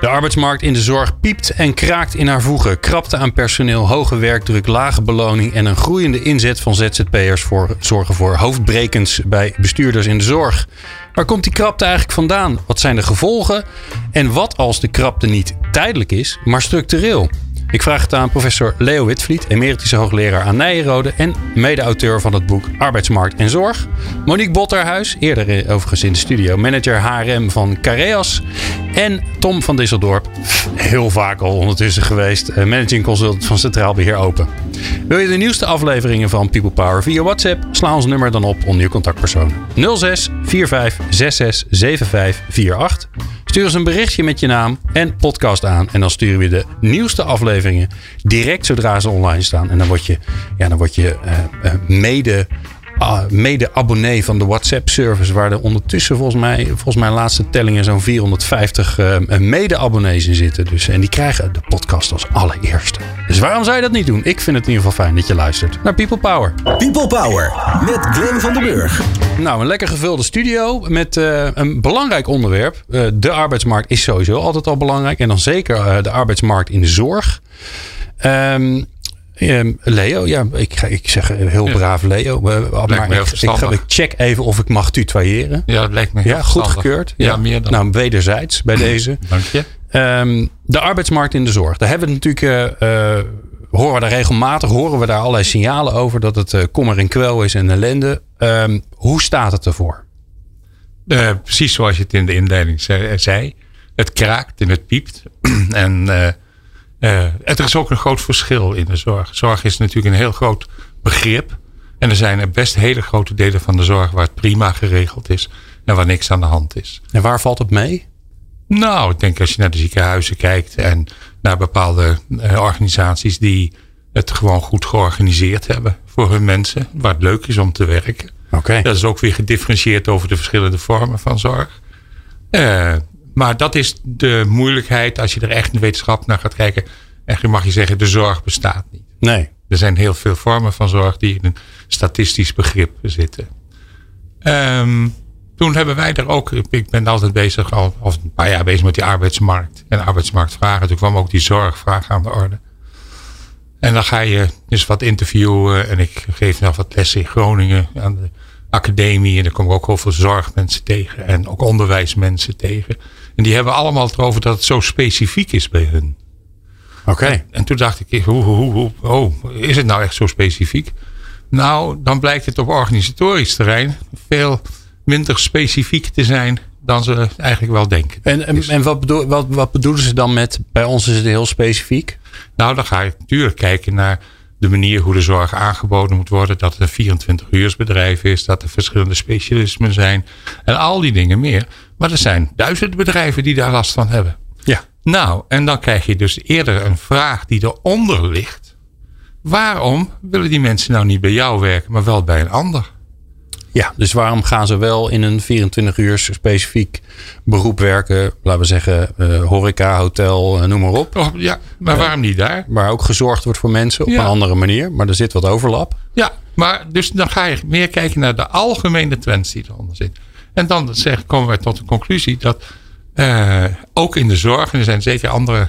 De arbeidsmarkt in de zorg piept en kraakt in haar voegen. Krapte aan personeel, hoge werkdruk, lage beloning en een groeiende inzet van ZZP'ers voor, zorgen voor hoofdbrekens bij bestuurders in de zorg. Waar komt die krapte eigenlijk vandaan? Wat zijn de gevolgen? En wat als de krapte niet tijdelijk is, maar structureel? Ik vraag het aan professor Leo Witvliet, emeritische hoogleraar aan Nijenrode en mede-auteur van het boek Arbeidsmarkt en Zorg. Monique Botterhuis, eerder overigens in de studio, manager HRM van Careas. En Tom van Disseldorp, heel vaak al ondertussen geweest, eh, managing consultant van Centraal Beheer Open. Wil je de nieuwste afleveringen van People Power via WhatsApp? Sla ons nummer dan op onder je contactpersoon 06 45 66 75 48. Stuur ons een berichtje met je naam en podcast aan. En dan sturen we de nieuwste afleveringen direct zodra ze online staan. En dan word je, ja, dan word je uh, uh, mede mede-abonnee van de WhatsApp-service. Waar er ondertussen volgens mij, volgens mijn laatste tellingen zo'n 450 uh, mede-abonnees in zitten. Dus, en die krijgen de podcast als allereerste. Dus waarom zou je dat niet doen? Ik vind het in ieder geval fijn dat je luistert naar People Power. People Power met Glenn van den Burg. Nou, een lekker gevulde studio met uh, een belangrijk onderwerp. Uh, de arbeidsmarkt is sowieso altijd al belangrijk. En dan zeker de arbeidsmarkt in de zorg. Um, Um, Leo, ja, ik, ik zeg heel braaf Leo. Maar ik, ik, ik, check even of ik mag tutoyeren. Ja, dat lijkt me Ja, goed gekeurd. Ja, ja, meer dan. Nou, wederzijds bij deze. Dank je. Um, de arbeidsmarkt in de zorg. Daar hebben we natuurlijk, uh, horen we daar regelmatig, horen we daar allerlei signalen over dat het uh, kommer en kwel is en ellende. Um, hoe staat het ervoor? Precies zoals je het in de inleiding zei. Het kraakt en het piept. en uh, er is ook een groot verschil in de zorg. Zorg is natuurlijk een heel groot begrip. En er zijn er best hele grote delen van de zorg waar het prima geregeld is. En waar niks aan de hand is. En waar valt het mee? Nou, ik denk als je naar de ziekenhuizen kijkt. En naar bepaalde uh, organisaties die het gewoon goed georganiseerd hebben. Voor hun mensen. Waar het leuk is om te werken. Okay. Dat is ook weer gedifferentieerd over de verschillende vormen van zorg. Uh, maar dat is de moeilijkheid als je er echt in de wetenschap naar gaat kijken. En mag je zeggen, de zorg bestaat niet. Nee. Er zijn heel veel vormen van zorg die in een statistisch begrip zitten. Um, toen hebben wij er ook, ik ben altijd bezig, al of een paar jaar bezig met die arbeidsmarkt en arbeidsmarktvragen. Toen kwam ook die zorgvraag aan de orde. En dan ga je eens wat interviewen en ik geef nog wat lessen in Groningen aan de academie. En daar kom ik ook heel veel zorgmensen tegen en ook onderwijsmensen tegen. En die hebben allemaal het erover dat het zo specifiek is bij hun. Oké. Okay. En, en, toen dacht ik, hoe, hoe, hoe, oh, is het nou echt zo specifiek? Nou, dan blijkt het op organisatorisch terrein veel minder specifiek te zijn dan ze eigenlijk wel denken. En, en, en wat, bedoel, wat, wat bedoelen ze dan met, bij ons is het heel specifiek? Nou, dan ga je natuurlijk kijken naar de manier hoe de zorg aangeboden moet worden. Dat het een 24 uursbedrijf is. Dat er verschillende specialismen zijn. En al die dingen meer. Maar er zijn duizenden bedrijven die daar last van hebben. Ja. Nou, en dan krijg je dus eerder een vraag die eronder ligt. Waarom willen die mensen nou niet bij jou werken, maar wel bij een ander? Ja, dus waarom gaan ze wel in een 24 uur specifiek beroep werken? Laten we zeggen uh, horeca, hotel, uh, noem maar op. Oh, ja, maar uh, waarom niet daar? Waar ook gezorgd wordt voor mensen op Ja. een andere manier. Maar er zit wat overlap. Ja, maar dus dan ga je meer kijken naar de algemene trends die eronder zitten. En dan zeg, komen we tot de conclusie dat ook in de zorg, en er zijn zeker andere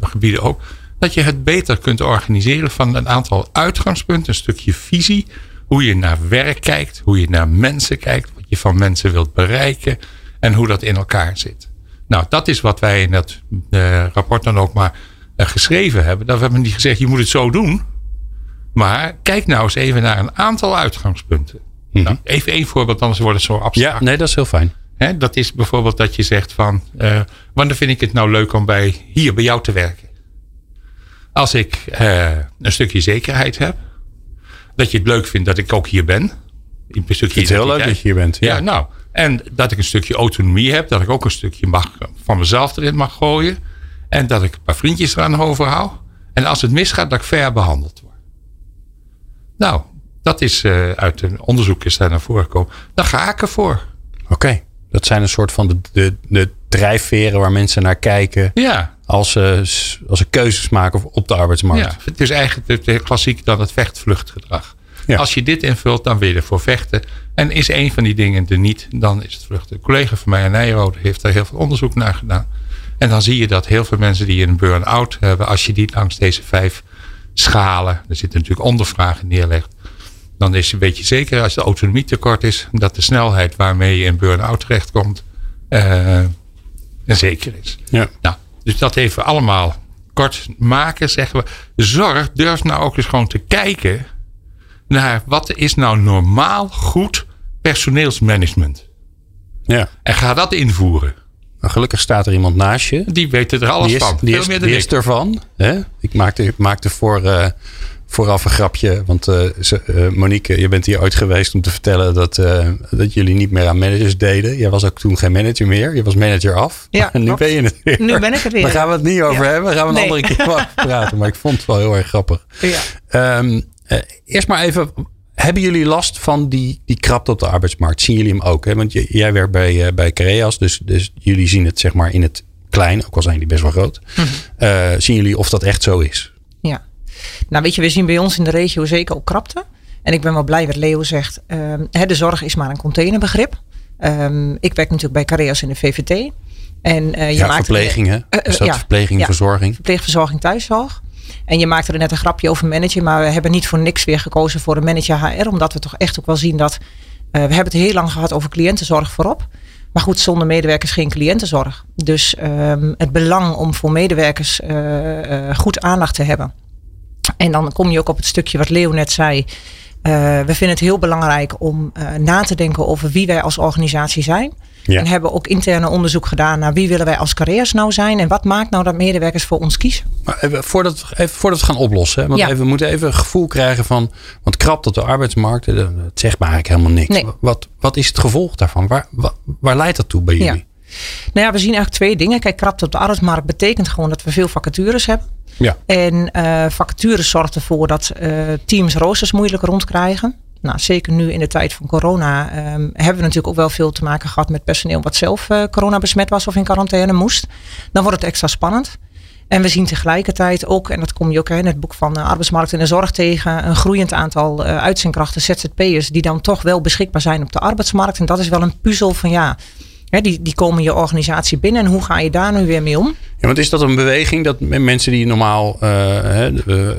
gebieden ook, dat je het beter kunt organiseren van een aantal uitgangspunten, een stukje visie, hoe je naar werk kijkt, hoe je naar mensen kijkt, wat je van mensen wilt bereiken en hoe dat in elkaar zit. Nou, dat is wat wij in dat uh, rapport dan ook maar uh, geschreven hebben. Dat we hebben niet gezegd, je moet het zo doen. Maar kijk nou eens even naar een aantal uitgangspunten. Mhm. Nou, even één voorbeeld, anders wordt het zo abstract. Ja, nee, dat is heel fijn. Dat is bijvoorbeeld dat je zegt van... Uh, wanneer vind ik het nou leuk om bij, hier bij jou te werken? Als ik uh, een stukje zekerheid heb. Dat je het leuk vindt dat ik ook hier ben. Een stukje het is heel leuk dat je hier bent. Ja. ja, nou. En dat ik een stukje autonomie heb. Dat ik ook een stukje mag, van mezelf erin mag gooien. En dat ik een paar vriendjes eraan overhoud. En als het misgaat, dat ik fair behandeld word. Nou, Dat is uit een onderzoek is daar naar voren gekomen. Dan ga ik ervoor. Oké, dat zijn een soort van de, de, de drijfveren waar mensen naar kijken. Ja. Als ze, als ze keuzes maken op de arbeidsmarkt. Ja, het is eigenlijk de, klassiek dan het vechtvluchtgedrag. Ja. Als je dit invult, dan wil je ervoor vechten. En is een van die dingen er niet, dan is het vluchten. Een collega van mij, Nijrode, heeft daar heel veel onderzoek naar gedaan. En dan zie je dat heel veel mensen die een burn-out hebben, als je die langs deze vijf schalen, er zitten natuurlijk ondervragen neerlegt, dan is, weet je zeker als de autonomie tekort is, dat de snelheid waarmee je in burn-out terechtkomt, uh, zeker is. Ja. Nou, dus dat even allemaal kort maken, zeggen we. Zorg, durf nou ook eens gewoon te kijken naar wat is nou normaal goed personeelsmanagement. Ja. En ga dat invoeren. Nou, gelukkig staat er iemand naast je. Die weet er alles die is, van. Die is, die is ervan. Hè? Ik maakte, maakte voor, uh, vooraf een grapje. Want uh, uh, Monique, je bent hier ooit geweest om te vertellen dat, dat jullie niet meer aan managers deden. Jij was ook toen geen manager meer. Je was manager af. Ja, en nu ben je het weer. Nu ben ik het weer. Daar gaan we het niet over ja. hebben. Daar gaan we een nee. andere keer over praten. Maar ik vond het wel heel erg grappig. Ja. Um, eerst maar even hebben jullie last van die, die krapte op de arbeidsmarkt? Zien jullie hem ook? Hè? Want jij werkt bij, bij Careas, dus, dus jullie zien het zeg maar in het klein, ook al zijn die best wel groot. Mm -hmm. uh, zien jullie of dat echt zo is? Nou weet je, we zien bij ons in de regio zeker ook krapte. En ik ben wel blij wat Leo zegt. Um, hè, de zorg is maar een containerbegrip. Um, ik werk natuurlijk bij Careas in de VVT. En, uh, je ja, maakt verpleging hè? Dat ja, verpleging, ja, verzorging? Verpleegverzorging, thuiszorg. En je maakte er net een grapje over manager, maar we hebben niet voor niks weer gekozen voor een manager HR, omdat we toch echt ook wel zien dat uh, we hebben het heel lang gehad over cliëntenzorg voorop. Maar goed, zonder medewerkers geen cliëntenzorg. Dus um, het belang om voor medewerkers uh, uh, goed aandacht te hebben. En dan kom je ook op het stukje wat Leo net zei. we vinden het heel belangrijk om na te denken over wie wij als organisatie zijn. Ja. En hebben ook interne onderzoek gedaan naar wie willen wij als carrières nou zijn. En wat maakt nou dat medewerkers voor ons kiezen. Maar even, voordat, even, voordat we gaan oplossen. Hè? Want Ja. even, we moeten even een gevoel krijgen van. Want krap op de arbeidsmarkt, dat dat zegt me eigenlijk helemaal niks. Nee. Wat, wat is het gevolg daarvan? Waar, waar, waar leidt dat toe bij Ja. Nou ja, we zien eigenlijk twee dingen. Kijk, krapte op de arbeidsmarkt betekent gewoon dat we veel vacatures hebben. Ja. En eh, vacatures zorgt ervoor dat eh, teams roosters moeilijk rondkrijgen. Nou, zeker nu in de tijd van corona ehm, hebben we natuurlijk ook wel veel te maken gehad met personeel wat zelf eh, corona besmet was of in quarantaine moest. Dan wordt het extra spannend. En we zien tegelijkertijd ook, en dat kom je ook in het boek van eh, Arbeidsmarkt en de Zorg tegen, een groeiend aantal eh, uitzendkrachten, ZZP'ers, die dan toch wel beschikbaar zijn op de arbeidsmarkt. En dat is wel een puzzel van ja, hè, die, die komen je organisatie binnen en hoe ga je daar nu weer mee om? Ja, want is dat een beweging dat mensen die normaal, eh,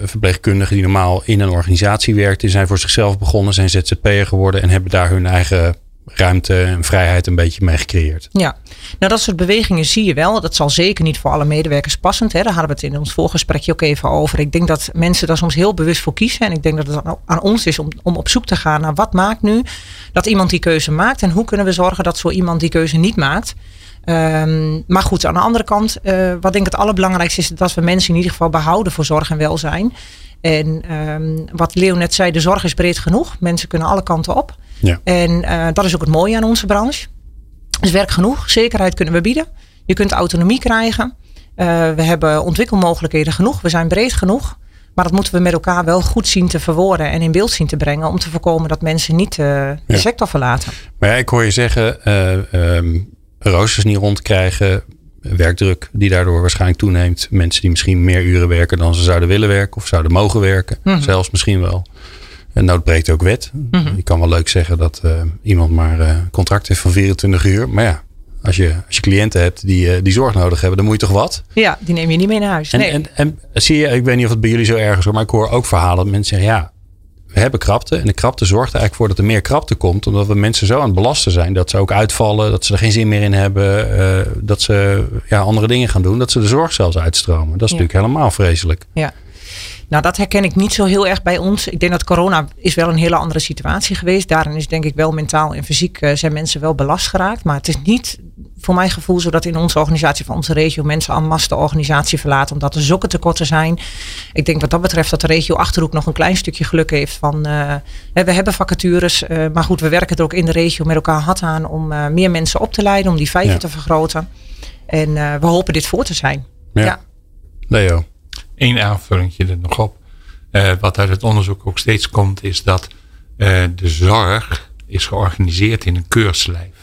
verpleegkundigen die normaal in een organisatie werkten, zijn voor zichzelf begonnen, zijn ZZP'er geworden en hebben daar hun eigen ruimte en vrijheid een beetje mee gecreëerd? Ja, nou dat soort bewegingen zie je wel. Dat zal zeker niet voor alle medewerkers passend. Hè. Daar hadden we het in ons voorgesprekje ook even over. Ik denk dat mensen daar soms heel bewust voor kiezen. En ik denk dat het aan- ons is om, om op zoek te gaan naar wat maakt nu dat iemand die keuze maakt. En hoe kunnen we zorgen dat zo iemand die keuze niet maakt. Ehm, maar goed, aan de andere kant, eh, wat denk ik het allerbelangrijkste is, dat we mensen in ieder geval behouden voor zorg en welzijn. En ehm, wat Leo net zei, de zorg is breed genoeg. Mensen kunnen alle kanten op. Ja. En eh, dat is ook het mooie aan onze branche. Dus werk genoeg, zekerheid kunnen we bieden. Je kunt autonomie krijgen. Eh, we hebben ontwikkelmogelijkheden genoeg. We zijn breed genoeg. Maar dat moeten we met elkaar wel goed zien te verwoorden en in beeld zien te brengen. Om te voorkomen dat mensen niet eh, de Ja. sector verlaten. Maar ja, ik hoor je zeggen, eh ehm, roosters niet rondkrijgen, werkdruk die daardoor waarschijnlijk toeneemt. Mensen die misschien meer uren werken dan ze zouden willen werken of zouden mogen werken. Mhm. Zelfs misschien wel. En nou breekt ook wet. Mhm. Je kan wel leuk zeggen dat eh, iemand maar een contract heeft van 24 uur. Maar ja, als je, als je cliënten hebt die, eh, die zorg nodig hebben, dan moet je toch wat? Ja, die neem je niet mee naar huis. En, Nee. en, en zie je, ik weet niet of het bij jullie zo erg is maar ik hoor ook verhalen dat mensen zeggen, ja, we hebben krapte. En de krapte zorgt er eigenlijk voor dat er meer krapte komt. Omdat we mensen zo aan het belasten zijn. Dat ze ook uitvallen. Dat ze er geen zin meer in hebben. dat ze ja, andere dingen gaan doen. Dat ze de zorg zelfs uitstromen. Dat is Ja. natuurlijk helemaal vreselijk. Ja. Nou, dat herken ik niet zo heel erg bij ons. Ik denk dat corona is wel een hele andere situatie geweest. Daarin is denk ik wel mentaal en fysiek eh, zijn mensen wel belast geraakt. Maar het is niet voor mijn gevoel zo dat in onze organisatie van onze regio mensen en masse de organisatie verlaten omdat er zulke tekorten zijn. Ik denk wat dat betreft dat de regio Achterhoek nog een klein stukje geluk heeft van eh, we hebben vacatures, eh, maar goed, we werken er ook in de regio met elkaar hard aan om meer mensen op te leiden, om die vijver Ja. te vergroten. En we hopen dit voor te zijn. Ja. Ja. Leo. Eén aanvullingje er nog op. Eh, wat uit het onderzoek ook steeds komt, is dat Uh, de zorg is georganiseerd in een keurslijf.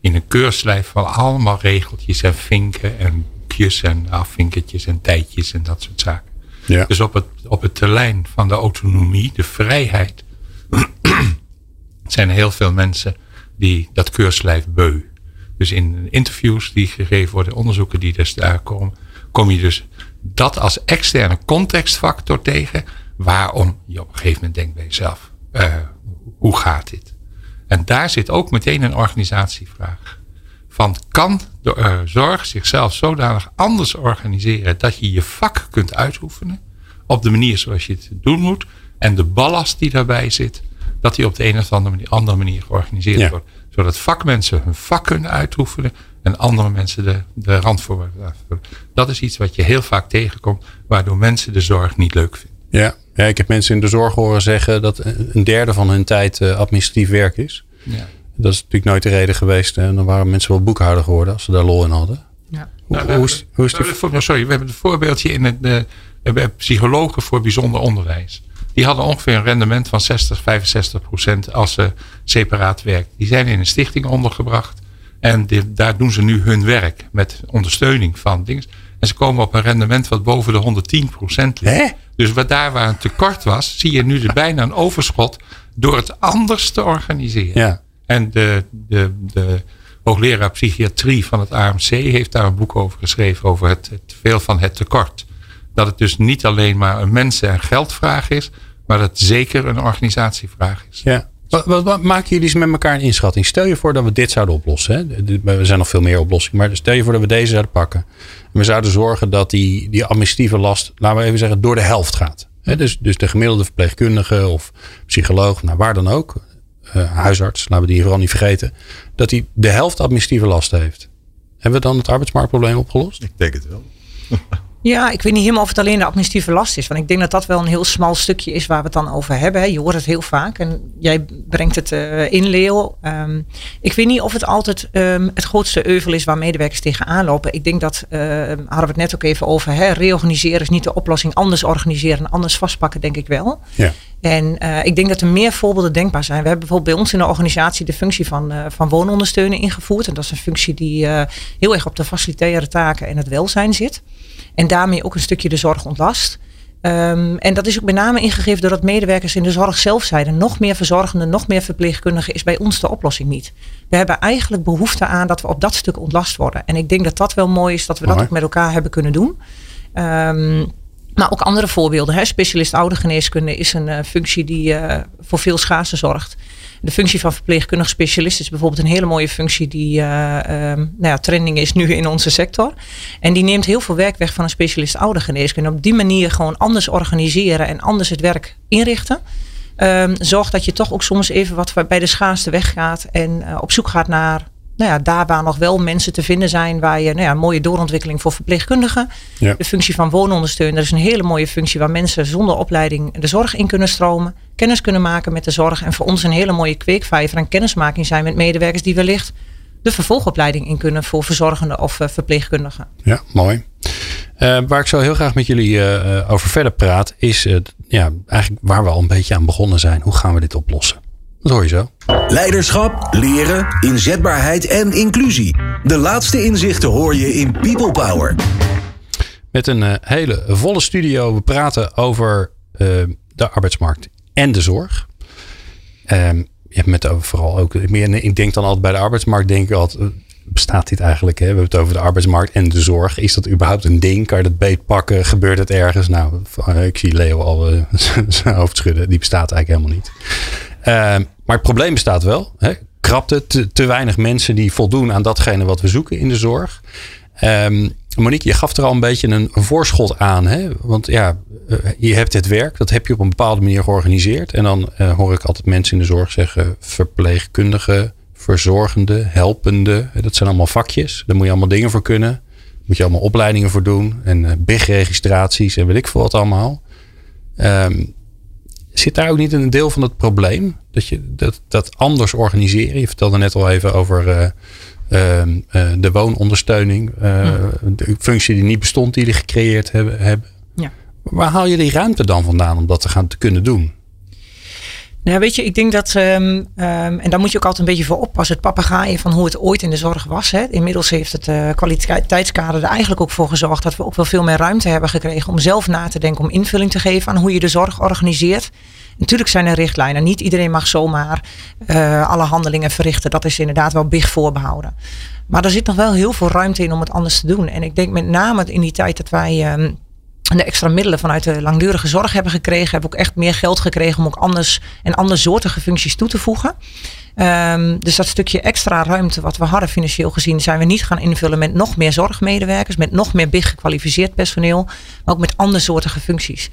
In een keurslijf van allemaal regeltjes en vinken en boekjes en afvinkertjes en tijdjes en dat soort zaken. Ja. Dus op het, op het terrein van de autonomie, de vrijheid, zijn heel veel mensen die dat keurslijf beu. Dus in interviews die gegeven worden, onderzoeken die dus daar komen, kom je dus dat als externe contextfactor tegen. Waarom je op een gegeven moment denkt bij jezelf, uh, hoe gaat dit? En daar zit ook meteen een organisatievraag. Van kan de uh, zorg zichzelf zodanig anders organiseren dat je je vak kunt uitoefenen op de manier zoals je het doen moet en de ballast die daarbij zit, dat die op de een of andere manier, andere manier georganiseerd wordt. Zodat vakmensen hun vak kunnen uitoefenen en andere mensen de, de randvoorwaarden Dat is iets wat je heel vaak tegenkomt, waardoor mensen de zorg niet leuk vinden. Ja, ja ik heb mensen in de zorg horen zeggen dat een derde van hun tijd eh, administratief werk is. Ja. Dat is natuurlijk nooit de reden geweest. En dan waren mensen wel boekhouder geworden als ze daar lol in hadden. Ja. Hoe, nou, hoe, is, hoe is die... Sorry, we hebben een voorbeeldje in het, de, we hebben psychologen voor bijzonder onderwijs. Die hadden ongeveer een rendement van 60, 65 procent als ze separaat werken. Die zijn in een stichting ondergebracht. En daar doen ze nu hun werk met ondersteuning van dingen. En ze komen op een rendement wat boven de 110 procent ligt. Dus wat daar waar een tekort was, zie je nu dus bijna een overschot door het anders te organiseren. Ja. En de, de, de hoogleraar psychiatrie van het AMC heeft daar een boek over geschreven over het, het veel van het tekort. Dat het dus niet alleen maar een mensen- en geldvraag is, maar dat het zeker een organisatievraag is. Ja. Wat, wat, maken jullie eens met elkaar een inschatting? Stel je voor dat we dit zouden oplossen. Hè? Er zijn nog veel meer oplossingen. Maar stel je voor dat we deze zouden pakken. En we zouden zorgen dat die, die administratieve last, laten we even zeggen, door de helft gaat. Hè? Dus, dus de gemiddelde verpleegkundige of psycholoog, nou, waar dan ook. Uh, huisarts, laten we die vooral niet vergeten. Dat hij de helft administratieve last heeft. Hebben we dan het arbeidsmarktprobleem opgelost? Ik denk het wel. Ja, ik weet niet helemaal of het alleen de administratieve last is. Want ik denk dat dat wel een heel smal stukje is waar we het dan over hebben. Je hoort het heel vaak en jij brengt het uh, in, Leo. Um, ik weet niet of het altijd um, het grootste euvel is waar medewerkers tegenaan lopen. Ik denk dat, uh, hadden we het net ook even over, hè, reorganiseren is niet de oplossing. Anders organiseren, anders vastpakken, denk ik wel. Ja. En uh, ik denk dat er meer voorbeelden denkbaar zijn. We hebben bijvoorbeeld bij ons in de organisatie de functie van, uh, van woonondersteunen ingevoerd. En dat is een functie die heel erg op de facilitaire taken en het welzijn zit. En daarmee ook een stukje de zorg ontlast. Um, en dat is ook met name ingegeven doordat medewerkers in de zorg zelf zeiden: nog meer verzorgenden, nog meer verpleegkundigen is bij ons de oplossing niet. We hebben eigenlijk behoefte aan dat we op dat stuk ontlast worden. En ik denk dat dat wel mooi is dat we dat ook met elkaar hebben kunnen doen. Um, maar ook andere voorbeelden. Hè. Specialist oudergeneeskunde is een uh, functie die uh, voor veel schaarste zorgt. De functie van verpleegkundig specialist is bijvoorbeeld een hele mooie functie die uh, um, nou ja, trending is nu in onze sector. En die neemt heel veel werk weg van een specialist oudergeneeskunde. Op die manier gewoon anders organiseren en anders het werk inrichten. Um, zorgt dat je toch ook soms even wat bij de schaarste weggaat en op zoek gaat naar nou ja, daar waar nog wel mensen te vinden zijn, waar je nou ja, een mooie doorontwikkeling voor verpleegkundigen. Ja. De functie van woonondersteuner is een hele mooie functie waar mensen zonder opleiding de zorg in kunnen stromen, kennis kunnen maken met de zorg. En voor ons een hele mooie kweekvijver en kennismaking zijn met medewerkers die wellicht de vervolgopleiding in kunnen voor verzorgenden of uh, verpleegkundigen. Ja, mooi. Uh, waar ik zo heel graag met jullie uh, over verder praat, is ja, eigenlijk waar we al een beetje aan begonnen zijn. Hoe gaan we dit oplossen? Dat hoor je zo. Leiderschap, leren, inzetbaarheid en inclusie. De laatste inzichten hoor je in People Power. Met een uh, hele volle studio. We praten over uh, de arbeidsmarkt en de zorg. Um, je hebt met vooral ook. Ik denk dan altijd bij de arbeidsmarkt. Denk ik altijd. Eh, bestaat dit eigenlijk? Hè? We hebben het over de arbeidsmarkt en de zorg. Is dat überhaupt een ding? Kan je dat beet pakken? Gebeurt het ergens? Nou, ik zie Leo al uh, zijn hoofd schudden. Die bestaat eigenlijk helemaal niet. Ehm, maar het probleem bestaat wel. Hè? Krapte, te, weinig mensen die voldoen aan datgene wat we zoeken in de zorg. Um, Monique, je gaf er al een beetje een, voorschot aan. Hè? Want ja, eh, je hebt het werk, dat heb je op een bepaalde manier georganiseerd. En dan uh, hoor ik altijd mensen in de zorg zeggen: verpleegkundige, verzorgende, helpende. Dat zijn allemaal vakjes. Daar moet je allemaal dingen voor kunnen. Daar moet je allemaal opleidingen voor doen. En uh, BIG-registraties en weet ik veel wat allemaal. Um, Zit daar ook niet een deel van het probleem? Dat je dat, dat anders organiseren? Je vertelde net al even over uh, uh, de woonondersteuning. Uh, De functie die niet bestond, die jullie gecreëerd hebben. hebben. Ja. Waar haal je die ruimte dan vandaan om dat te gaan te kunnen doen? Nou, weet je, ik denk dat, ehm, ehm, en daar moet je ook altijd een beetje voor oppassen, het papegaaien van hoe het ooit in de zorg was. Hè. Inmiddels heeft het uh, kwaliteitskader er eigenlijk ook voor gezorgd dat we ook wel veel meer ruimte hebben gekregen om zelf na te denken, om invulling te geven aan hoe je de zorg organiseert. Natuurlijk zijn er richtlijnen. Niet iedereen mag zomaar uh, alle handelingen verrichten. Dat is inderdaad wel big voorbehouden. Maar er zit nog wel heel veel ruimte in om het anders te doen. En ik denk met name in die tijd dat wij. Um, de extra middelen vanuit de langdurige zorg hebben gekregen. Hebben ook echt meer geld gekregen om ook anders en andersoortige functies toe te voegen. Um, dus dat stukje extra ruimte wat we hadden financieel gezien, zijn we niet gaan invullen met nog meer zorgmedewerkers, met nog meer big gekwalificeerd personeel, maar ook met andersoortige functies.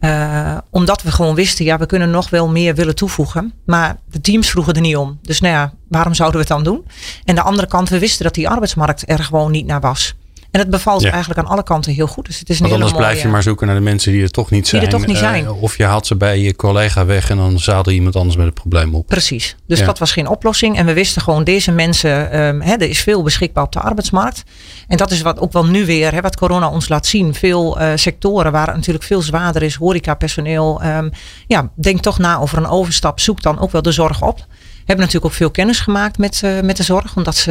Uh, omdat we gewoon wisten, ja, we kunnen nog wel meer willen toevoegen. Maar de teams vroegen er niet om. Dus nou ja, waarom zouden we het dan doen? En de andere kant, we wisten dat die arbeidsmarkt er gewoon niet naar was. En het bevalt eigenlijk aan alle kanten heel goed. Dus het is een Want anders blijf je maar zoeken naar de mensen die er toch niet zijn. Die er toch niet zijn. Uh, of je haalt ze bij je collega weg en dan zadel iemand anders met het probleem op. Precies. Dus dat was geen oplossing. En we wisten gewoon, deze mensen, um, hè, er is veel beschikbaar op de arbeidsmarkt. En dat is wat ook wel nu weer, hè, wat corona ons laat zien. Veel uh, sectoren waar het natuurlijk veel zwaarder is. Horeca, personeel. Um, ja, denk toch na over een overstap. Zoek dan ook wel de zorg op hebben natuurlijk ook veel kennis gemaakt met, uh, met de zorg. Omdat ze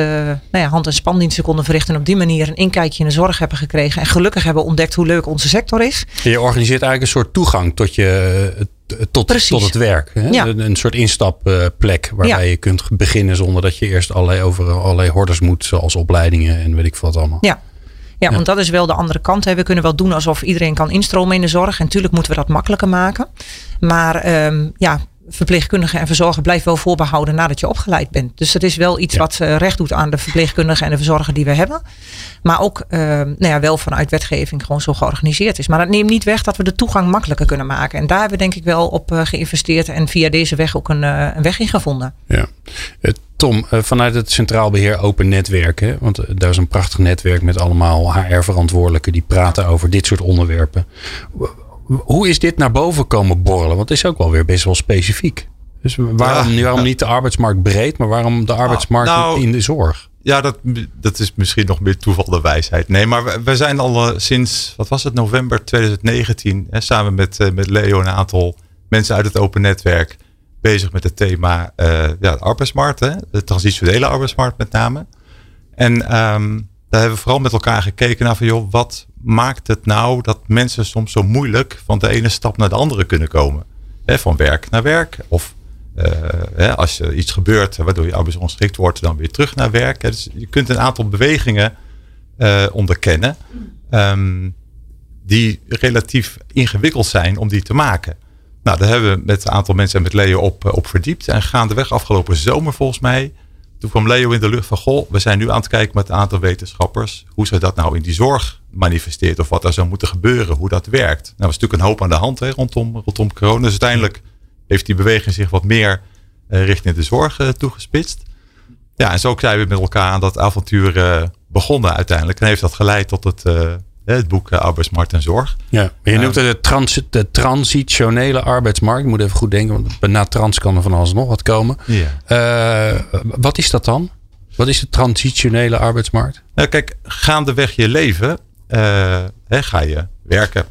nou ja, hand- en spandiensten konden verrichten. En op die manier een inkijkje in de zorg hebben gekregen. En gelukkig hebben ontdekt hoe leuk onze sector is. Je organiseert eigenlijk een soort toegang tot, je, tot, tot het werk. Hè? Ja. Een, een, soort instapplek waarbij ja. je kunt beginnen zonder dat je eerst allerlei, over allerlei hordes moet. Zoals opleidingen en weet ik wat allemaal. Ja. Ja, want dat is wel de andere kant. Hè. We kunnen wel doen alsof iedereen kan instromen in de zorg. En natuurlijk moeten we dat makkelijker maken. Maar um, ja, verpleegkundigen en verzorger blijft wel voorbehouden nadat je opgeleid bent. Dus dat is wel iets ja. wat uh, recht doet aan de verpleegkundigen en de verzorger die we hebben. Maar ook uh, nou ja, wel vanuit wetgeving gewoon zo georganiseerd is. Maar dat neemt niet weg dat we de toegang makkelijker kunnen maken. En daar hebben we denk ik wel op uh, geïnvesteerd en via deze weg ook een, een weg in gevonden. Ja. Tom, vanuit het Centraal Beheer Open Netwerken, want daar is een prachtig netwerk met allemaal HR-verantwoordelijken die praten over dit soort onderwerpen hoe is dit naar boven komen borrelen? Want het is ook wel weer best wel specifiek. Dus waarom, ja, waarom ja. niet de arbeidsmarkt breed, maar waarom de arbeidsmarkt nou, in de zorg? Ja, dat, dat is misschien nog meer toeval de wijsheid. Nee, maar we, we zijn al uh, sinds, wat was het, november 2019, hè, samen met, uh, met Leo en een aantal mensen uit het open netwerk bezig met het thema uh, ja, de arbeidsmarkt, hè, de transitionele arbeidsmarkt met name. En um, daar hebben we vooral met elkaar gekeken naar van joh, wat maakt het nou dat mensen soms zo moeilijk van de ene stap naar de andere kunnen komen? Van werk naar werk of hè, als er iets gebeurt waardoor je arbeidsongeschikt wordt, dan weer terug naar werk. Dus je kunt een aantal bewegingen uh, onderkennen um, die relatief ingewikkeld zijn om die te maken. Nou, daar hebben we met een aantal mensen en met Leo op, op verdiept. En gaandeweg afgelopen zomer volgens mij toen kwam Leo in de lucht van, goh, we zijn nu aan het kijken met een aantal wetenschappers hoe ze dat nou in die zorg manifesteert of wat er zou moeten gebeuren, hoe dat werkt. Nou, er was natuurlijk een hoop aan de hand hè, rondom, rondom corona. Dus uiteindelijk heeft die beweging zich wat meer uh, richting de zorg uh, toegespitst. Ja, en zo zijn we met elkaar aan dat avontuur uh, begonnen uiteindelijk. En heeft dat geleid tot het het boek uh, Arbeidsmarkt en Zorg. Ja, je noemt het de, trans, de transitionele arbeidsmarkt. Ik moet even goed denken, want na trans kan er van alles nog wat komen. Ja. Uh, wat is dat dan? Wat is de transitionele arbeidsmarkt? Nou, kijk, gaandeweg je leven uh, hè, ga je werken.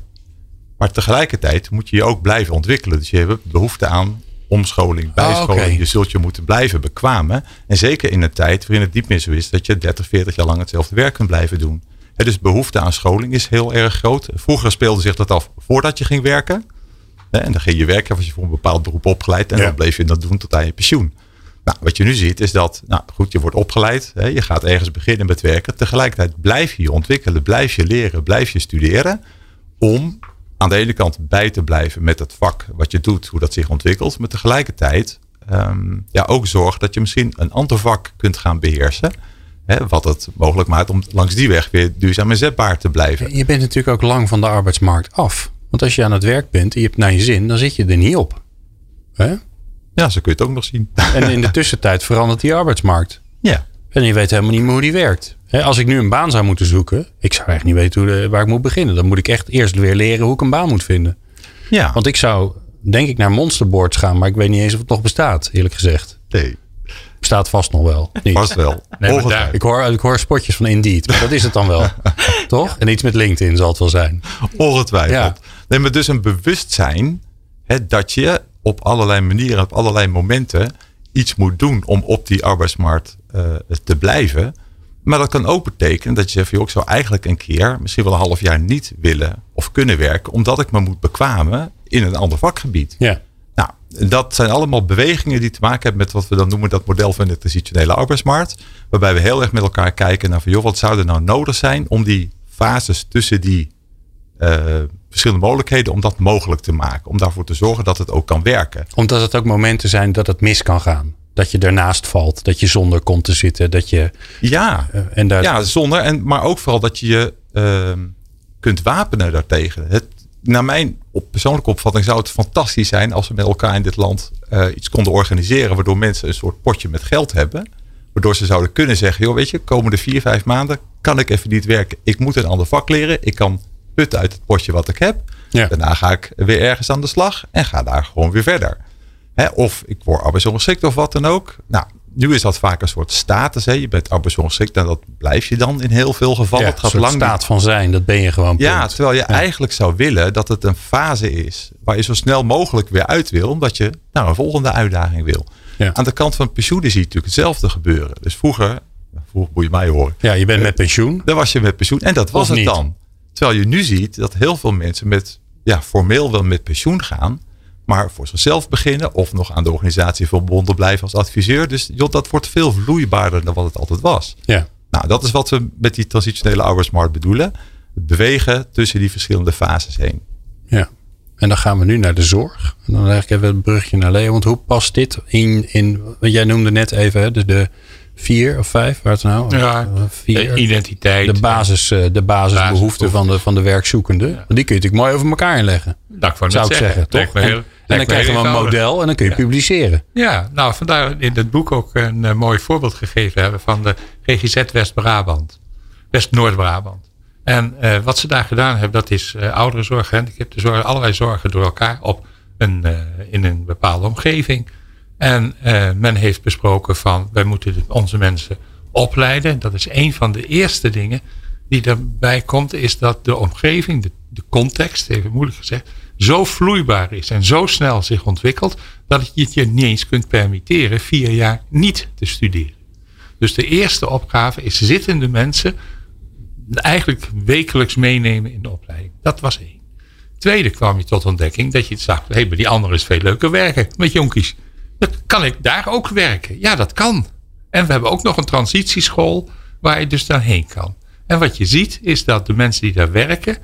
Maar tegelijkertijd moet je je ook blijven ontwikkelen. Dus je hebt behoefte aan omscholing, bijscholing. Oh, okay. Je zult je moeten blijven bekwamen. En zeker in een tijd waarin het diep meer zo is dat je 30, 40 jaar lang hetzelfde werk kunt blijven doen. Dus behoefte aan scholing is heel erg groot. Vroeger speelde zich dat af voordat je ging werken. En dan ging je werken, was je voor een bepaald beroep opgeleid. En ja. dan bleef je dat doen tot aan je pensioen. Nou, wat je nu ziet is dat, nou goed, je wordt opgeleid. Je gaat ergens beginnen met werken. Tegelijkertijd blijf je je ontwikkelen, blijf je leren, blijf je studeren. Om aan de ene kant bij te blijven met het vak wat je doet, hoe dat zich ontwikkelt. Maar tegelijkertijd um, ja, ook zorg dat je misschien een ander vak kunt gaan beheersen. Hè, wat het mogelijk maakt om langs die weg weer duurzaam inzetbaar te blijven. Je bent natuurlijk ook lang van de arbeidsmarkt af. Want als je aan het werk bent en je hebt naar je zin, dan zit je er niet op. Hè? Ja, zo kun je het ook nog zien. En in de tussentijd verandert die arbeidsmarkt. Ja. En je weet helemaal niet meer hoe die werkt. Als ik nu een baan zou moeten zoeken, ik zou echt niet weten hoe de, waar ik moet beginnen. Dan moet ik echt eerst weer leren hoe ik een baan moet vinden. Ja. Want ik zou, denk ik, naar monsterboards gaan, maar ik weet niet eens of het nog bestaat, eerlijk gezegd. Nee. Bestaat vast nog wel. Niet. Vast wel. Nee, daar, ik, hoor, ik hoor spotjes van Indeed. Maar dat is het dan wel. Toch? Ja. En iets met LinkedIn zal het wel zijn. Ongetwijfeld. Ja. Nee, maar dus een bewustzijn hè, dat je op allerlei manieren, op allerlei momenten iets moet doen om op die arbeidsmarkt uh, te blijven. Maar dat kan ook betekenen dat je zegt, joh, ik zou eigenlijk een keer, misschien wel een half jaar niet willen of kunnen werken, omdat ik me moet bekwamen in een ander vakgebied. Ja. Dat zijn allemaal bewegingen die te maken hebben met wat we dan noemen dat model van de transitionele arbeidsmarkt. Waarbij we heel erg met elkaar kijken naar van, joh, wat zou er nou nodig zijn om die fases tussen die uh, verschillende mogelijkheden om dat mogelijk te maken. Om daarvoor te zorgen dat het ook kan werken. Omdat het ook momenten zijn dat het mis kan gaan. Dat je ernaast valt, dat je zonder komt te zitten. Dat je, ja, uh, en daar... ja, zonder. En, maar ook vooral dat je je uh, kunt wapenen daartegen. Het, naar mijn op persoonlijke opvatting zou het fantastisch zijn als we met elkaar in dit land uh, iets konden organiseren. Waardoor mensen een soort potje met geld hebben. Waardoor ze zouden kunnen zeggen, joh weet je, komende vier, vijf maanden kan ik even niet werken. Ik moet een ander vak leren. Ik kan putten uit het potje wat ik heb. Ja. Daarna ga ik weer ergens aan de slag en ga daar gewoon weer verder. Hè, of ik word arbeidsongeschikt of wat dan ook. Nou, nu is dat vaak een soort status. Hè. Je bent arbeidsongeschikt en dat blijf je dan in heel veel gevallen. Ja, het gaat een lang staat van zijn, dat ben je gewoon. Ja, punt. terwijl je eigenlijk zou willen dat het een fase is waar je zo snel mogelijk weer uit wil, omdat je naar een volgende uitdaging wil. Ja. Aan de kant van pensioenen zie je natuurlijk hetzelfde gebeuren. Dus vroeger, vroeger moet je mij horen. Ja, je bent met pensioen. Dan was je met pensioen en dat was Of het niet. dan. Terwijl je nu ziet dat heel veel mensen met, ja, formeel wel met pensioen gaan, maar voor zichzelf beginnen of nog aan de organisatie verbonden blijven als adviseur. Dus joh, dat wordt veel vloeibaarder dan wat het altijd was. Ja. Nou, dat is wat we met die transitionele arbeidsmarkt bedoelen. Het bewegen tussen die verschillende fases heen. ja. En dan gaan we nu naar de zorg. En dan leg ik even een brugje naar Leo. Want hoe past dit in, in wat jij noemde net even, hè, dus de vier of vijf, waar het nou? Ja, Eh, vier. de identiteit. de, basis, eh, de basisbehoeften van de, van de werkzoekende. Die kun je natuurlijk mooi over elkaar inleggen. Nou, ik Zou ik net zeggen, toch? En, dan krijg je een model en dan kun je Ja. publiceren. Ja, nou vandaar in het boek ook een eh, mooi voorbeeld gegeven hebben van de GGZ West-Brabant. West-Noord-Brabant. En wat ze daar gedaan hebben, dat is eh ouderenzorg, gehandicaptenzorg, allerlei zorgen door elkaar op een, in een bepaalde omgeving. En eh, men heeft besproken van, wij moeten onze mensen opleiden. Dat is een van de eerste dingen die erbij komt, is dat de omgeving, de, context, even moeilijk gezegd, zo vloeibaar is en zo snel zich ontwikkelt, dat je het je niet eens kunt permitteren vier jaar niet te studeren. Dus de eerste opgave is zittende mensen eigenlijk wekelijks meenemen in de opleiding. Dat was één. Tweede kwam je tot ontdekking dat je zag, hé, hey, bij die andere is veel leuker werken met jonkies. Kan ik daar ook werken? Ja, dat kan. En we hebben ook nog een transitieschool waar je dus daarheen kan. En wat je ziet is dat de mensen die daar werken,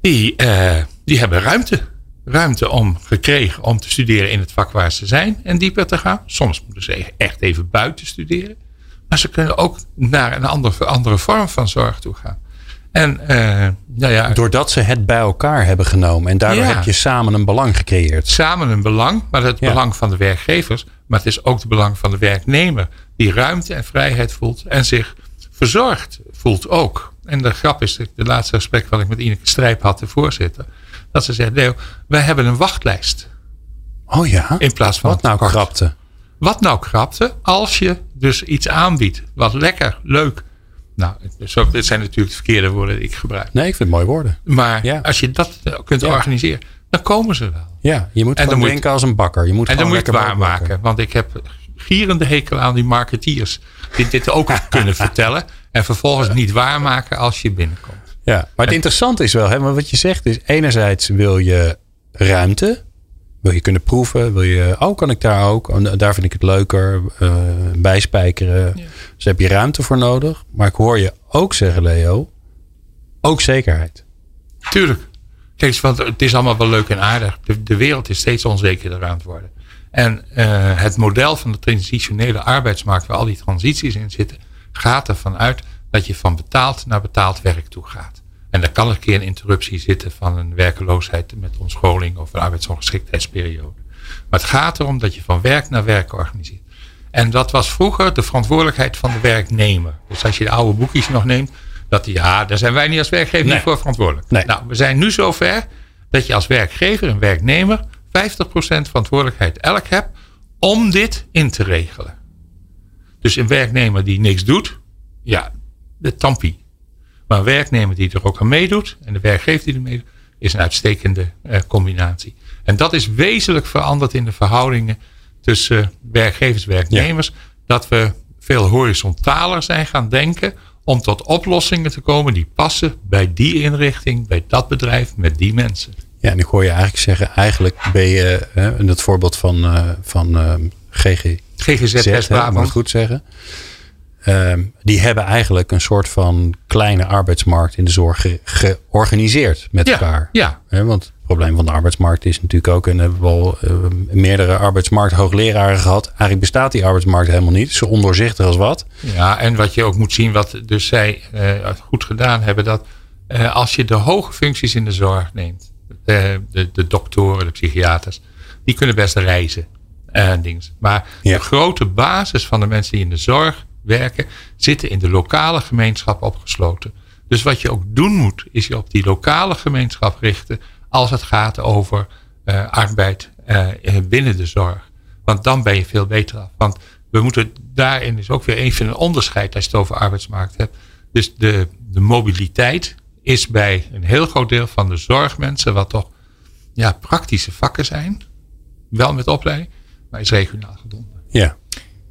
die, eh, die hebben ruimte. Ruimte om gekregen om te studeren in het vak waar ze zijn en dieper te gaan. Soms moeten ze echt even buiten studeren. Maar ze kunnen ook naar een andere, andere vorm van zorg toe gaan. En eh, nou ja, Doordat ze het bij elkaar hebben genomen. En daardoor Ja. heb je samen een belang gecreëerd. samen een belang, maar het Ja. belang van de werkgevers, maar het is ook het belang van de werknemer, die ruimte en vrijheid voelt en zich verzorgd voelt ook. En de grap is, de laatste gesprek wat ik met Ineke Strijp had, de voorzitter, dat ze zei, Leo, wij hebben een wachtlijst Oh ja? in plaats van Wat nou krapte? Wat nou krapte als je dus iets aanbiedt, wat lekker, leuk. Nou, zo, dit zijn natuurlijk de verkeerde woorden die ik gebruik. Nee, ik vind het mooi woorden. Maar Ja. als je dat eh, kunt Ja. organiseren, dan komen ze wel. Ja, je moet dan gewoon moet je- denken als een bakker. Je moet En dan moet je het waarmaken. Want ik heb gierende hekel aan die marketeers. Die dit ook kunnen vertellen. En vervolgens niet waarmaken als je binnenkomt. Ja, maar het interessante is wel, hè, maar wat je zegt is, enerzijds wil je ruimte, wil je kunnen proeven, wil je, oh kan ik daar ook, Oh, daar vind ik het leuker, eh, bijspijkeren. Ja. Dus heb je ruimte voor nodig. Maar ik hoor je ook zeggen, Leo, ook zekerheid. Tuurlijk. Kijk eens, want het is allemaal wel leuk en aardig. De, de wereld is steeds onzekerder aan het worden. En eh, het model van de transitionele arbeidsmarkt, waar al die transities in zitten, gaat ervan uit dat je van betaald naar betaald werk toe gaat. En daar kan een keer een interruptie zitten van een werkeloosheid met omscholing of een arbeidsongeschiktheidsperiode. Maar het gaat erom dat je van werk naar werk organiseert. En dat was vroeger de verantwoordelijkheid van de werknemer. Dus als je de oude boekjes nog neemt, dat ja, daar zijn wij niet als werkgever Nee. niet voor verantwoordelijk. Nee. Nou, we zijn nu zover dat je als werkgever en werknemer 50% verantwoordelijkheid elk hebt om dit in te regelen. Dus een werknemer die niks doet, ja, de tampie. Maar een werknemer die er ook aan meedoet en de werkgever die er meedoet, is een uitstekende combinatie. En dat is wezenlijk veranderd in de verhoudingen tussen werkgevers en werknemers. Dat we veel horizontaler zijn gaan denken om tot oplossingen te komen die passen bij die inrichting, bij dat bedrijf, met die mensen. Ja, en ik hoor je eigenlijk zeggen, eigenlijk ben je, hè, in het voorbeeld van, uh, van uh, GG, GGZ, moet ik goed zeggen. Uh, die hebben eigenlijk een soort van kleine arbeidsmarkt in de zorg georganiseerd met elkaar. Ja. want het probleem van de arbeidsmarkt is natuurlijk ook, en hebben we al uh, meerdere arbeidsmarkthoogleraren gehad. Eigenlijk bestaat die arbeidsmarkt helemaal niet. Zo ondoorzichtig als wat. Ja, en wat je ook moet zien, wat dus zij uh, goed gedaan hebben, dat uh, als je de hoge functies in de zorg neemt, de, de, de doktoren, de psychiaters, die kunnen best reizen en dingen. Maar ja. de grote basis van de mensen die in de zorg werken, zitten in de lokale gemeenschap opgesloten. Dus wat je ook doen moet, is je op die lokale gemeenschap richten als het gaat over uh, arbeid uh, binnen de zorg. Want dan ben je veel beter af. Want we moeten daarin is ook weer even een onderscheid als je het over arbeidsmarkt hebt. Dus de, de mobiliteit is bij een heel groot deel van de zorgmensen, wat toch ja, praktische vakken zijn, wel met opleiding, maar is regionaal gebonden. Ja,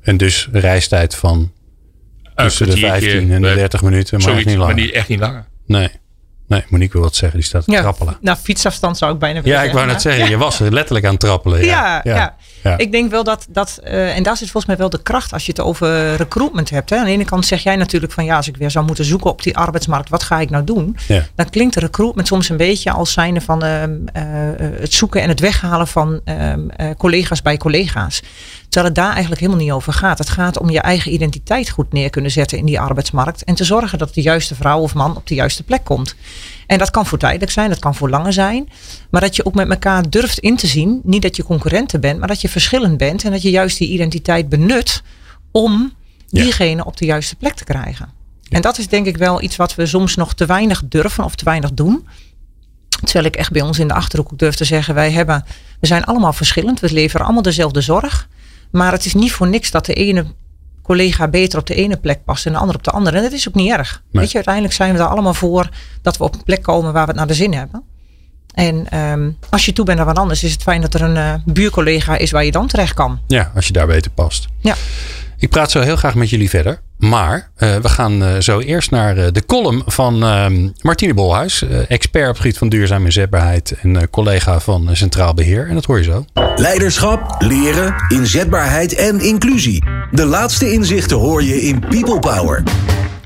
en dus reistijd van tussen de 15 en de 30 minuten, maar zoiets, niet langer. Maar niet, echt niet langer. Nee. Nee, Monique wil wat zeggen. Die staat te trappelen. Nou, fietsafstand zou ik bijna willen Ja, ik wou net zeggen. Je was letterlijk aan het trappelen. Ja, ja, ja. ik denk wel dat, dat uh, en daar zit volgens mij wel de kracht als je het over recruitment hebt. Hè. Aan de ene kant zeg jij natuurlijk van ja, als ik weer zou moeten zoeken op die arbeidsmarkt, wat ga ik nou doen? Dan klinkt recruitment soms een beetje als zijnde van uh, uh, het zoeken en het weghalen van ehm, collega's bij collega's. Terwijl het daar eigenlijk helemaal niet over gaat. Het gaat om je eigen identiteit goed neer kunnen zetten in die arbeidsmarkt. En te zorgen dat de juiste vrouw of man op de juiste plek komt. En dat kan voor tijdelijk zijn, dat kan voor langer zijn. Maar dat je ook met elkaar durft in te zien. Niet dat je concurrenten bent, maar dat je verschillend bent. En dat je juist die identiteit benut om diegene op de juiste plek te krijgen. En dat is denk ik wel iets wat we soms nog te weinig durven of te weinig doen. Terwijl ik echt bij ons in de achterhoek durf te zeggen: wij hebben, we zijn allemaal verschillend. We leveren allemaal dezelfde zorg. Maar het is niet voor niks dat de ene collega beter op de ene plek past en de ander op de andere. En dat is ook niet erg. Weet je, uiteindelijk zijn we er allemaal voor dat we op een plek komen waar we het naar de zin hebben. En um, als je toe bent naar wat anders, is het fijn dat er een uh, buurcollega is waar je dan terecht kan. Ja, als je daar beter past. Ja. Ik praat zo heel graag met jullie verder. Maar uh, we gaan uh, zo eerst naar uh, de column van Martine Bolhuis. expert op het gebied van duurzame inzetbaarheid en collega van Centraal Beheer. En dat hoor je zo. Leiderschap, leren, inzetbaarheid en inclusie. De laatste inzichten hoor je in People Power.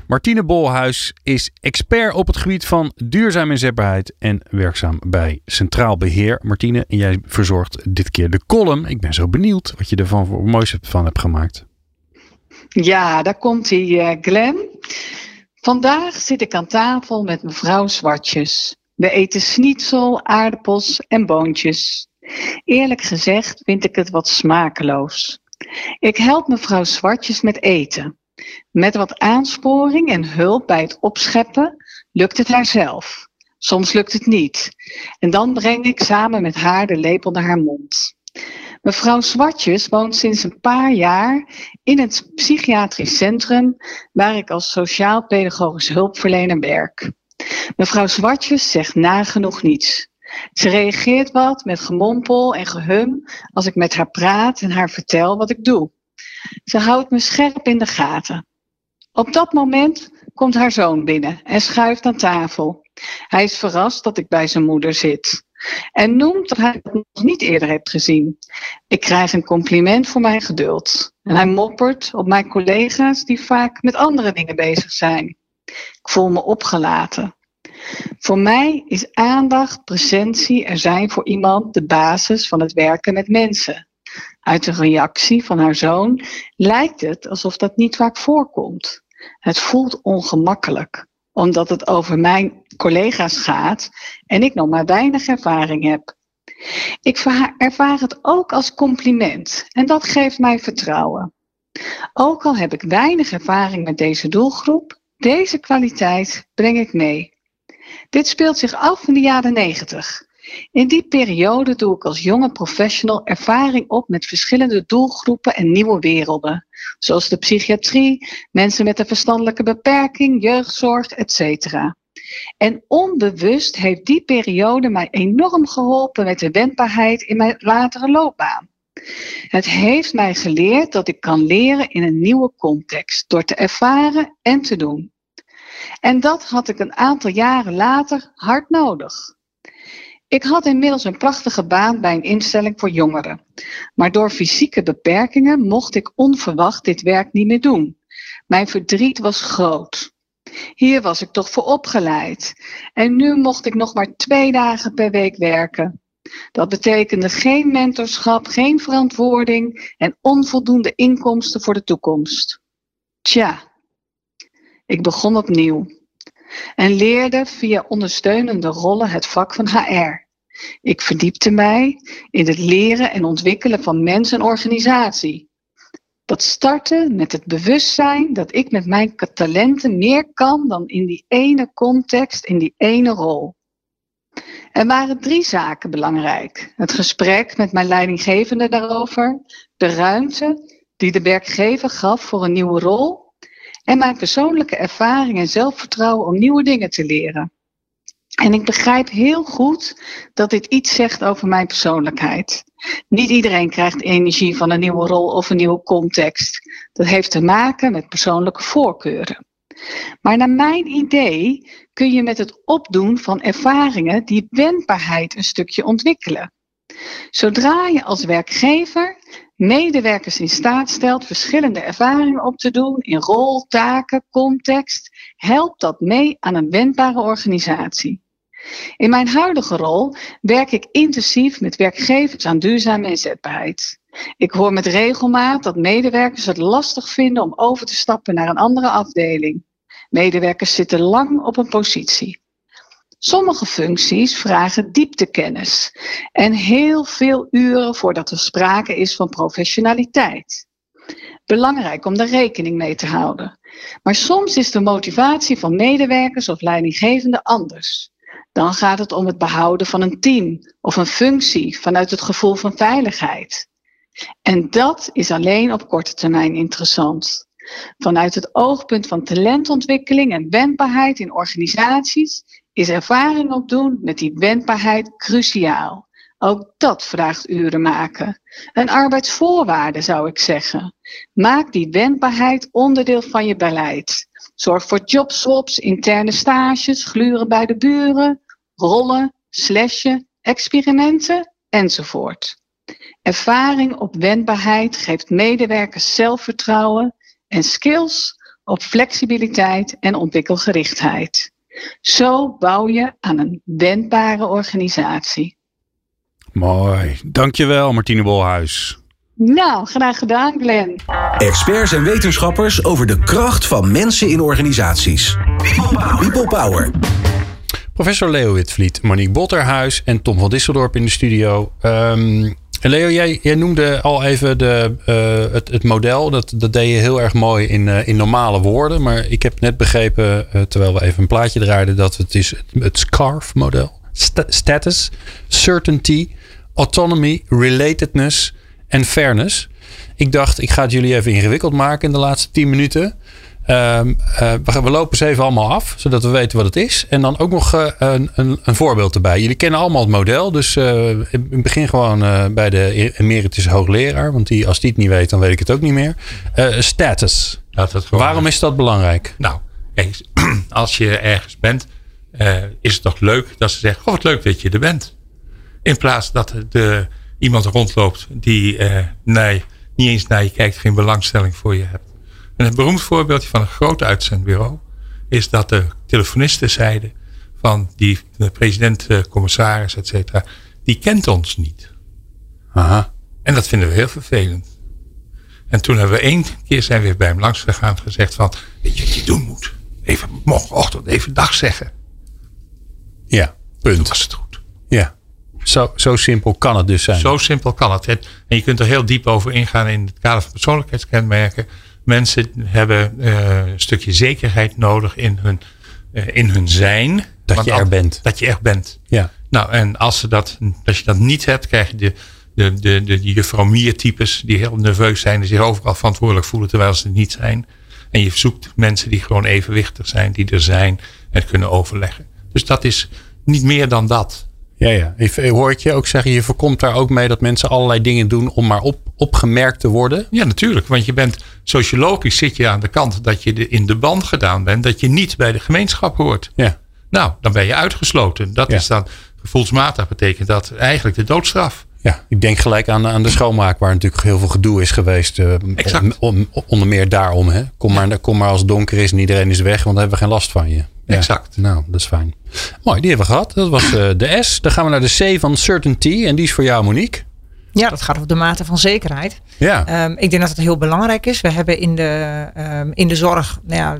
Martine Bolhuis is expert op het gebied van duurzame inzetbaarheid en werkzaam bij Centraal Beheer. Martine, jij verzorgt dit keer de column. Ik ben zo benieuwd wat je ervan voor moois van hebt gemaakt. Ja, daar komt hij, uh, Glenn. Vandaag zit ik aan tafel met mevrouw Zwartjes. We eten schnitzel, aardappels en boontjes. Eerlijk gezegd vind ik het wat smakeloos. Ik help mevrouw Zwartjes met eten. Met wat aansporing en hulp bij het opscheppen lukt het haar zelf. Soms lukt het niet. En dan breng ik samen met haar de lepel naar haar mond. Mevrouw Zwartjes woont sinds een paar jaar in het psychiatrisch centrum waar ik als sociaal-pedagogisch hulpverlener werk. Mevrouw Zwartjes zegt nagenoeg niets. Ze reageert wat met gemompel en gehum als ik met haar praat en haar vertel wat ik doe. Ze houdt me scherp in de gaten. Op dat moment komt haar zoon binnen en schuift aan tafel. Hij is verrast dat ik bij zijn moeder zit. En noemt dat hij het nog niet eerder heeft gezien. Ik krijg een compliment voor mijn geduld. En hij moppert op mijn collega's die vaak met andere dingen bezig zijn. Ik voel me opgelaten. Voor mij is aandacht, presentie, er zijn voor iemand de basis van het werken met mensen. Uit de reactie van haar zoon lijkt het alsof dat niet vaak voorkomt. Het voelt ongemakkelijk omdat het over mijn collega's gaat en ik nog maar weinig ervaring heb. Ik ervaar het ook als compliment en dat geeft mij vertrouwen. Ook al heb ik weinig ervaring met deze doelgroep, deze kwaliteit breng ik mee. Dit speelt zich af in de jaren 90. In die periode doe ik als jonge professional ervaring op met verschillende doelgroepen en nieuwe werelden, zoals de psychiatrie, mensen met een verstandelijke beperking, jeugdzorg, etc. En onbewust heeft die periode mij enorm geholpen met de wendbaarheid in mijn latere loopbaan. Het heeft mij geleerd dat ik kan leren in een nieuwe context door te ervaren en te doen. En dat had ik een aantal jaren later hard nodig. Ik had inmiddels een prachtige baan bij een instelling voor jongeren. Maar door fysieke beperkingen mocht ik onverwacht dit werk niet meer doen. Mijn verdriet was groot. Hier was ik toch voor opgeleid. En nu mocht ik nog maar twee dagen per week werken. Dat betekende geen mentorschap, geen verantwoording en onvoldoende inkomsten voor de toekomst. Tja, ik begon opnieuw en leerde via ondersteunende rollen het vak van HR. Ik verdiepte mij in het leren en ontwikkelen van mens en organisatie. Dat startte met het bewustzijn dat ik met mijn talenten meer kan dan in die ene context, in die ene rol. Er waren drie zaken belangrijk. Het gesprek met mijn leidinggevende daarover, de ruimte die de werkgever gaf voor een nieuwe rol en mijn persoonlijke ervaring en zelfvertrouwen om nieuwe dingen te leren. En ik begrijp heel goed dat dit iets zegt over mijn persoonlijkheid. Niet iedereen krijgt energie van een nieuwe rol of een nieuwe context. Dat heeft te maken met persoonlijke voorkeuren. Maar naar mijn idee kun je met het opdoen van ervaringen die wendbaarheid een stukje ontwikkelen. Zodra je als werkgever medewerkers in staat stelt verschillende ervaringen op te doen in rol, taken, context, helpt dat mee aan een wendbare organisatie. In mijn huidige rol werk ik intensief met werkgevers aan duurzame inzetbaarheid. Ik hoor met regelmaat dat medewerkers het lastig vinden om over te stappen naar een andere afdeling. Medewerkers zitten lang op een positie. Sommige functies vragen dieptekennis en heel veel uren voordat er sprake is van professionaliteit. Belangrijk om daar rekening mee te houden. Maar soms is de motivatie van medewerkers of leidinggevenden anders. Dan gaat het om het behouden van een team of een functie vanuit het gevoel van veiligheid. En dat is alleen op korte termijn interessant. Vanuit het oogpunt van talentontwikkeling en wendbaarheid in organisaties is ervaring opdoen met die wendbaarheid cruciaal. Ook dat vraagt uren maken. Een arbeidsvoorwaarde zou ik zeggen. Maak die wendbaarheid onderdeel van je beleid. Zorg voor jobswaps, interne stages, gluren bij de buren, rollen, slashen, experimenten enzovoort. Ervaring op wendbaarheid geeft medewerkers zelfvertrouwen en skills op flexibiliteit en ontwikkelgerichtheid. Zo bouw je aan een wendbare organisatie. Mooi. Dankjewel, Martine Bolhuis. Nou, graag gedaan, Glenn. Experts en wetenschappers over de kracht van mensen in organisaties. People Power. Professor Leo Witvliet, Monique Botterhuis en Tom van Disseldorp in de studio. Um, Leo, jij, noemde al even de, uh, het, het, model. Dat, dat deed je heel erg mooi in, uh, in normale woorden. Maar ik heb net begrepen, uh, terwijl we even een plaatje draaiden, dat het is het, SCARF-model. St status, certainty, autonomy, relatedness en fairness. Ik dacht, ik ga het jullie even ingewikkeld maken in de laatste 10 minuten. Um, uh, we, we, lopen ze even allemaal af, zodat we weten wat het is. En dan ook nog uh, een, een, een, voorbeeld erbij. Jullie kennen allemaal het model, dus uh, ik begin gewoon bij de emeritus hoogleraar. Want die, als die het niet weet, dan weet ik het ook niet meer. status. Waarom is dat belangrijk? Nou, kijk, als je ergens bent, is het toch leuk dat ze zeggen: Oh, wat leuk dat je er bent. In plaats dat de, iemand rondloopt die nee, niet eens naar je kijkt, geen belangstelling voor je hebt. En een beroemd voorbeeldje van een groot uitzendbureau is dat de telefonisten zeiden van die president, eh, commissaris, et cetera, die kent ons niet. Aha. En dat vinden we heel vervelend. En toen hebben we één keer zijn we weer bij hem langs gegaan en gezegd van, weet je wat je doen moet? Even morgenochtend even dag zeggen. Ja, punt. Toen was het goed. Ja. Zo, zo simpel kan het dus zijn. Zo simpel kan het. En je kunt er heel diep over ingaan in het kader van persoonlijkheidskenmerken. Mensen hebben uh, een stukje zekerheid nodig in hun, uh, in hun zijn. Dat je er bent. Dat je echt bent. Ja. Nou, en als, ze dat, als je dat niet hebt, krijg je de, de, de, de juffrouw Mier types die heel nerveus zijn en zich overal verantwoordelijk voelen terwijl ze het niet zijn. En je zoekt mensen die gewoon evenwichtig zijn, die er zijn en kunnen overleggen. Dus dat is niet meer dan dat. Ja, ja. Ik hoor ik je ook zeggen, je voorkomt daar ook mee dat mensen allerlei dingen doen om maar op, opgemerkt te worden. Ja, natuurlijk. Want je bent sociologisch zit je aan de kant dat je in de band gedaan bent, dat je niet bij de gemeenschap hoort. Ja. Nou, dan ben je uitgesloten. Dat Ja. is dan gevoelsmatig betekent dat eigenlijk de doodstraf. Ja, ik denk gelijk aan, aan de schoonmaak, waar natuurlijk heel veel gedoe is geweest. Exact. om, om- onder meer daarom. Hè? Kom, maar, kom maar als het donker is en iedereen is weg, want dan hebben we geen last van je. Ja. Exact. Nou, dat is fijn. Mooi, die hebben we gehad. Dat was eh, de S. Dan gaan we naar de C van Certainty. En die is voor jou, Monique. Ja, dat gaat over de mate van zekerheid. Ja. Ehm, ik denk dat het heel belangrijk is. We hebben in de, ehm, in de zorg, nou ja,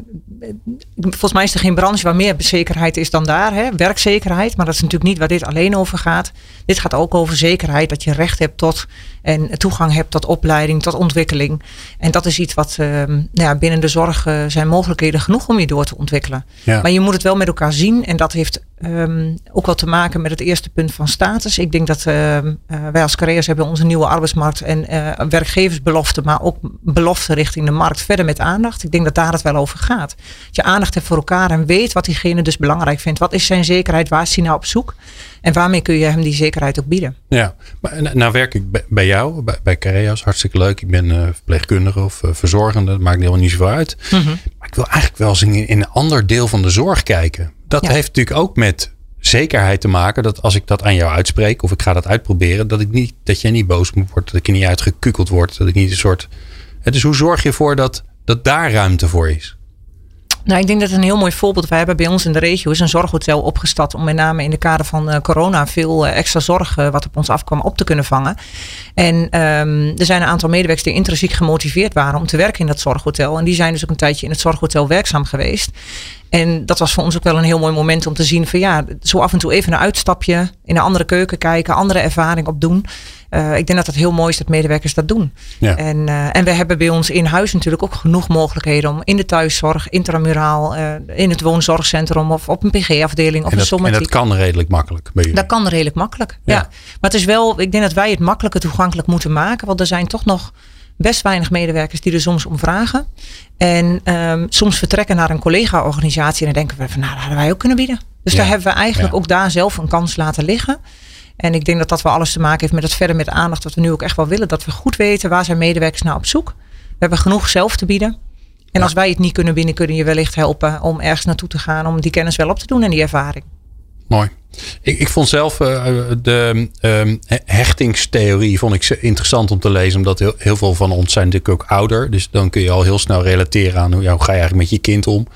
volgens mij is er geen branche waar meer zekerheid is dan daar. Hè? Werkzekerheid, maar dat is natuurlijk niet waar dit alleen over gaat. Dit gaat ook over zekerheid, dat je recht hebt tot en toegang hebt tot opleiding, tot ontwikkeling. En dat is iets wat ehm, nou ja, binnen de zorg eh, zijn mogelijkheden genoeg om je door te ontwikkelen. Ja. Maar je moet het wel met elkaar zien. En dat heeft ehm, ook wel te maken met het eerste punt van status. Ik denk dat ehm, eh, wij als Carreërs hebben onze nieuwe arbeidsmarkt en eh, werkgeversbelofte, maar ook belofte richting de markt verder met aandacht. Ik denk dat daar het wel over gaat. Dat je aandacht hebt voor elkaar en weet wat diegene dus belangrijk vindt. Wat is zijn zekerheid? Waar is hij nou op zoek? En waarmee kun je hem die zekerheid ook bieden? Ja, maar nou- werk ik bij- jou, bij, bij Careas, hartstikke leuk. Ik ben eh, verpleegkundige of verzorgende, dat maakt helemaal niet zoveel uit. Maar ik wil eigenlijk wel eens in, in een ander deel van de zorg kijken. Dat Ja. heeft natuurlijk ook met zekerheid te maken dat als ik dat aan jou uitspreek of ik ga dat uitproberen, dat, ik niet, dat jij niet boos moet worden, dat ik er niet uitgekukeld word, dat ik niet een soort... Dus hoe zorg je ervoor dat, dat daar ruimte voor is? Nou, ik denk dat een heel mooi voorbeeld. Wij hebben bij ons in de regio is een zorghotel opgestart om met name in de kader van eh, corona veel eh, extra zorg eh, wat op ons afkwam op te kunnen vangen. En ehm, er zijn een aantal medewerkers die intrinsiek gemotiveerd waren om te werken in dat zorghotel. En die zijn dus ook een tijdje in het zorghotel werkzaam geweest. En dat was voor ons ook wel een heel mooi moment om te zien van ja, zo af en toe even een uitstapje in een andere keuken kijken, andere ervaring opdoen. Eh ik denk dat het heel mooi is dat medewerkers dat doen. Ja. En, eh, en we hebben bij ons in huis natuurlijk ook genoeg mogelijkheden om in de thuiszorg, intramuraal, eh, in het woonzorgcentrum of op een PG-afdeling of En een dat, en somatiek. dat kan redelijk makkelijk bij jullie. Dat kan redelijk makkelijk. Ja. Ja. Maar het is wel, ik denk dat wij het makkelijker toegankelijk moeten maken. Want er zijn toch nog best weinig medewerkers die er soms om vragen. En ehm, soms vertrekken naar een collega-organisatie en dan denken we van nou, dat hadden wij ook kunnen bieden. Dus Ja. daar hebben we eigenlijk ook daar zelf een kans laten liggen. En ik denk dat dat wel alles te maken heeft met het verder met aandacht. Wat we nu ook echt wel willen. Dat we goed weten waar zijn medewerkers nou op zoek. We hebben genoeg zelf te bieden. En als wij het niet kunnen bieden, kunnen je wellicht helpen om ergens naartoe te gaan. Om die kennis wel op te doen en die ervaring. Mooi. Ik, ik vond zelf eh, de ehm, he- hechtingstheorie vond ik interessant om te lezen. Omdat heel, heel veel van ons zijn natuurlijk ook ouder. Dus dan kun je al heel snel relateren aan hoe, ja, hoe ga je eigenlijk met je kind om.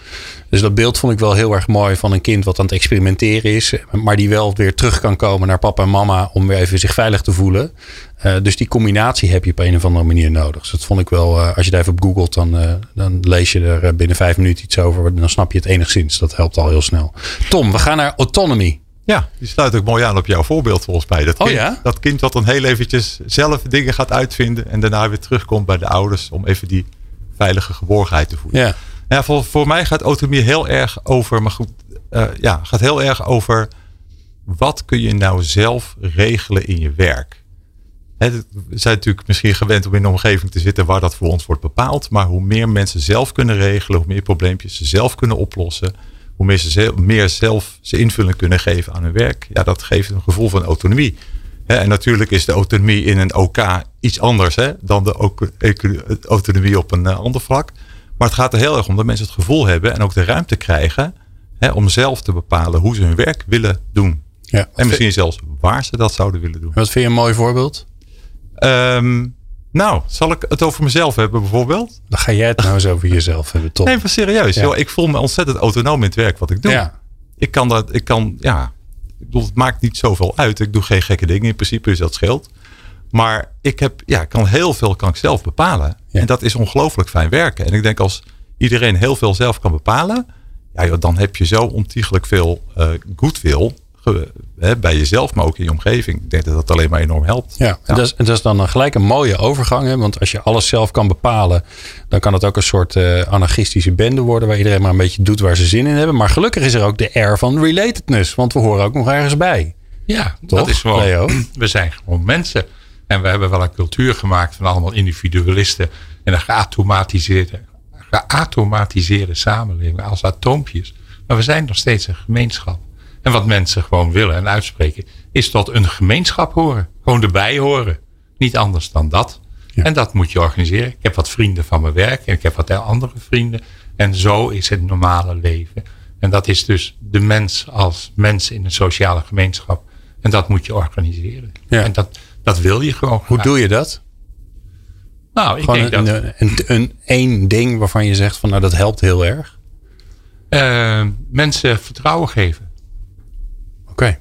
Dus dat beeld vond ik wel heel erg mooi van een kind wat aan het experimenteren is. Maar die wel weer terug kan komen naar papa en mama om weer even zich veilig te voelen. Eh, dus die combinatie heb je op een of andere manier nodig. Dus dat vond ik wel, eh, als je daar even op googelt, dan, eh, dan lees je er binnen vijf minuten iets over. Dan snap je het enigszins. Dat helpt al heel snel. Tom, we gaan naar autonomy. Ja, die sluit ook mooi aan op jouw voorbeeld volgens mij. Dat Oh kind, ja? dat kind wat dan heel eventjes zelf dingen gaat uitvinden. En daarna weer terugkomt bij de ouders om even die veilige geborgenheid te voelen. Ja. Voor, mij gaat autonomie heel erg over, maar goed, eh, ja, gaat heel erg over wat kun je nou zelf regelen in je werk. We zijn natuurlijk misschien gewend om in een omgeving te zitten waar dat voor ons wordt bepaald. Maar hoe meer mensen zelf kunnen regelen, hoe meer probleempjes ze zelf kunnen oplossen. Hoe meer ze zelf, meer zelf ze invulling kunnen geven aan hun werk. Ja, dat geeft een gevoel van autonomie. En natuurlijk is de autonomie in een OK iets anders dan de eco- autonomie op een eh, ander vlak. Maar het gaat er heel erg om dat mensen het gevoel hebben en ook de ruimte krijgen hè, om zelf te bepalen hoe ze hun werk willen doen. ja. En misschien zelfs waar ze dat zouden willen doen. Wat vind je een mooi voorbeeld? Ehm, nou, zal ik het over mezelf hebben bijvoorbeeld? Dan ga jij het nou eens over jezelf hebben, Tom. Nee, maar serieus. Ja. joh, ik voel me ontzettend autonoom in het werk wat ik doe. Ja. Ik kan dat, ik kan, ja, ik bedoel, het maakt niet zoveel uit. Ik doe geen gekke dingen in principe, dus dat scheelt. Maar ik heb, ja, kan heel veel kan ik zelf bepalen. Ja. En dat is ongelooflijk fijn werken. En ik denk als iedereen heel veel zelf kan bepalen, ja, joh, dan heb je zo ontiegelijk veel eh goodwill ge- hè, bij jezelf, maar ook in je omgeving. Ik denk dat dat alleen maar enorm helpt. Ja, en dat, is, en dat is dan een gelijk een mooie overgang. Hè? Want als je alles zelf kan bepalen, dan kan het ook een soort eh, anarchistische bende worden. Waar iedereen maar een beetje doet waar ze zin in hebben. Maar gelukkig is er ook de air van relatedness. Want we horen ook nog ergens bij. Ja, Toch, dat is gewoon. Leo? We zijn gewoon mensen. En we hebben wel een cultuur gemaakt van allemaal individualisten. En een geautomatiseerde, geautomatiseerde samenleving als atoompjes. Maar we zijn nog steeds een gemeenschap. En wat mensen gewoon willen en uitspreken, is tot een gemeenschap horen. Gewoon erbij horen. Niet anders dan dat. En dat moet je organiseren. Ik heb wat vrienden van mijn werk en ik heb wat andere vrienden. En zo is het normale leven. En dat is dus de mens als mens in een sociale gemeenschap. En dat moet je organiseren. Ja. En dat, dat wil je gewoon. Hoe doe je dat? Nou, ik denk een, dat... Een, een, een, ding waarvan je zegt van nou dat helpt heel erg. Uh, mensen vertrouwen geven. Oké.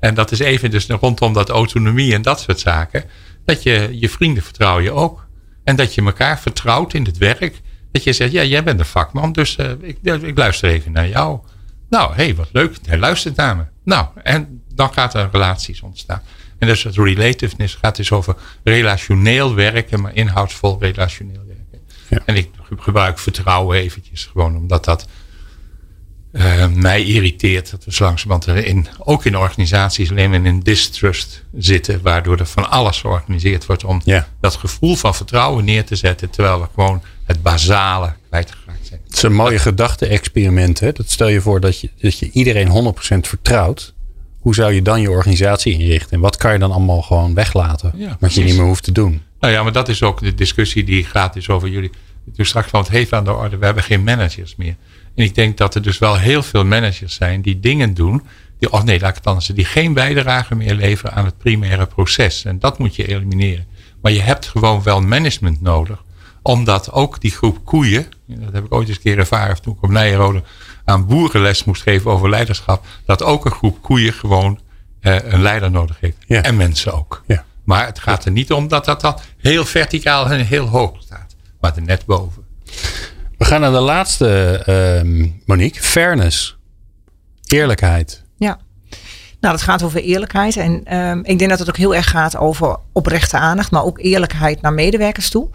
En dat is even dus rondom dat autonomie en dat soort zaken. Dat je je vrienden vertrouw je ook. En dat je elkaar vertrouwt in het werk. Dat je zegt, ja, jij bent een vakman, dus uh, ik, ik, luister even naar jou. Nou, hé, hey, wat leuk, hij luistert naar me. Nou, en dan gaat er relaties ontstaan. En dus het relativeness gaat dus over relationeel werken, maar inhoudsvol relationeel werken. Ja. En ik gebruik vertrouwen eventjes gewoon, omdat dat uh, mij irriteert. Dat we zo langzamerhand in, ook in organisaties alleen maar in distrust zitten, waardoor er van alles georganiseerd wordt om ja. dat gevoel van vertrouwen neer te zetten, terwijl we gewoon het basale kwijtgeraakt zijn. Het is een mooie gedachte-experiment. Dat stel je voor dat je, dat je iedereen 100% vertrouwt hoe zou je dan je organisatie inrichten? En wat kan je dan allemaal gewoon weglaten? wat je niet meer hoeft te doen. Nou ja, maar dat is ook de discussie die gaat is over jullie. Dus straks van het heeft aan de orde. We hebben geen managers meer. En ik denk dat er dus wel heel veel managers zijn die dingen doen. Die, of nee, laat ik het anders Die geen bijdrage meer leveren aan het primaire proces. En dat moet je elimineren. Maar je hebt gewoon wel management nodig. Omdat ook die groep koeien. Dat heb ik ooit eens een keer ervaren toen ik op Nijenrode aan boerenles moest geven over leiderschap. Dat ook een groep koeien gewoon eh, een leider nodig heeft. En mensen ook. Ja. Maar het gaat er niet om dat dat dan heel verticaal en heel hoog staat. Maar er net boven. We gaan naar de laatste, uh, Monique. Fairness. Eerlijkheid. Ja. Nou, dat gaat over eerlijkheid. En um, ik denk dat het ook heel erg gaat over oprechte aandacht, maar ook eerlijkheid naar medewerkers toe.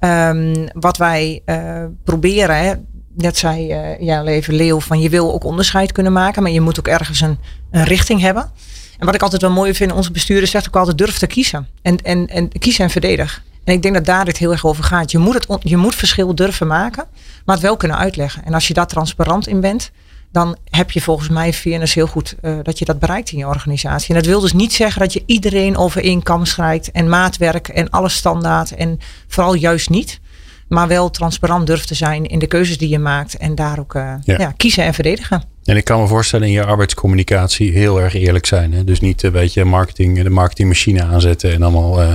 Um, wat wij uh, proberen, hè, net zei uh, ja, leven Leeuw, van je wil ook onderscheid kunnen maken, maar je moet ook ergens een, een richting hebben. En wat ik altijd wel mooi vind, onze bestuurder zegt ook altijd durf te kiezen. En, en, en kiezen en verdedig. En ik denk dat daar het heel erg over gaat. Je moet, het, je moet verschil durven maken, maar het wel kunnen uitleggen. En als je daar transparant in bent, dan heb je volgens mij fairness heel goed uh, dat je dat bereikt in je organisatie. En dat wil dus niet zeggen dat je iedereen over één kam schrijft en maatwerk en alles standaard en vooral juist niet. Maar wel transparant durft te zijn in de keuzes die je maakt. En daar ook uh, ja. Ja, kiezen en verdedigen. En ik kan me voorstellen in je arbeidscommunicatie heel erg eerlijk zijn. Hè? Dus niet een beetje marketing, de marketingmachine aanzetten. En allemaal uh,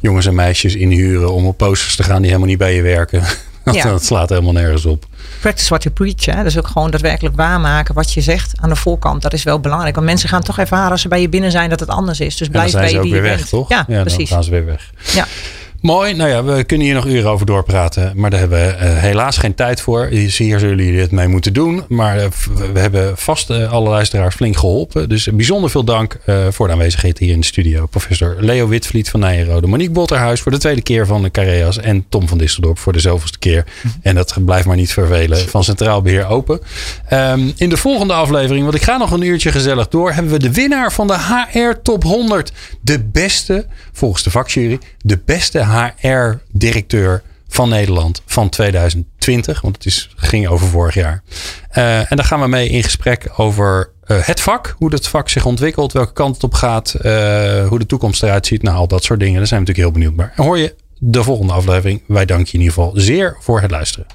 jongens en meisjes inhuren om op posters te gaan die helemaal niet bij je werken. dat, ja. dat slaat helemaal nergens op. Practice what you preach. Hè? Dus ook gewoon daadwerkelijk waarmaken wat je zegt aan de voorkant. Dat is wel belangrijk. Want mensen gaan toch ervaren als ze bij je binnen zijn dat het anders is. Dus blijf bij je die weer weg, bent. toch? Ja, ja precies. Dan gaan ze weer weg. Ja. Mooi. Nou ja, we kunnen hier nog uren over doorpraten. Maar daar hebben we uh, helaas geen tijd voor. Hier zullen jullie het mee moeten doen. Maar uh, we hebben vast uh, alle luisteraars flink geholpen. Dus bijzonder veel dank voor de aanwezigheid hier in de studio. Professor Leo Witvliet van Nijenrode. Monique Botterhuis voor de tweede keer van de Carreas. En Tom van Disseldorp voor de zoveelste keer. En dat blijft maar niet vervelen van Centraal Beheer Open. Um, in de volgende aflevering, want ik ga nog een uurtje gezellig door. Hebben we de winnaar van de HR Top 100. De beste, volgens de vakjury, de beste HR-directeur van Nederland van 2020. Want het is, ging over vorig jaar. Uh, en daar gaan we mee in gesprek over uh, het vak. Hoe het vak zich ontwikkelt. Welke kant het op gaat. Uh, hoe de toekomst eruit ziet. Nou, al dat soort dingen. Daar zijn we natuurlijk heel benieuwd naar. En hoor je de volgende aflevering. Wij danken je in ieder geval zeer voor het luisteren.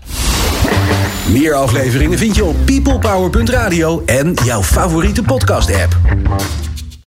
Meer afleveringen vind je op peoplepower.radio en jouw favoriete podcast app.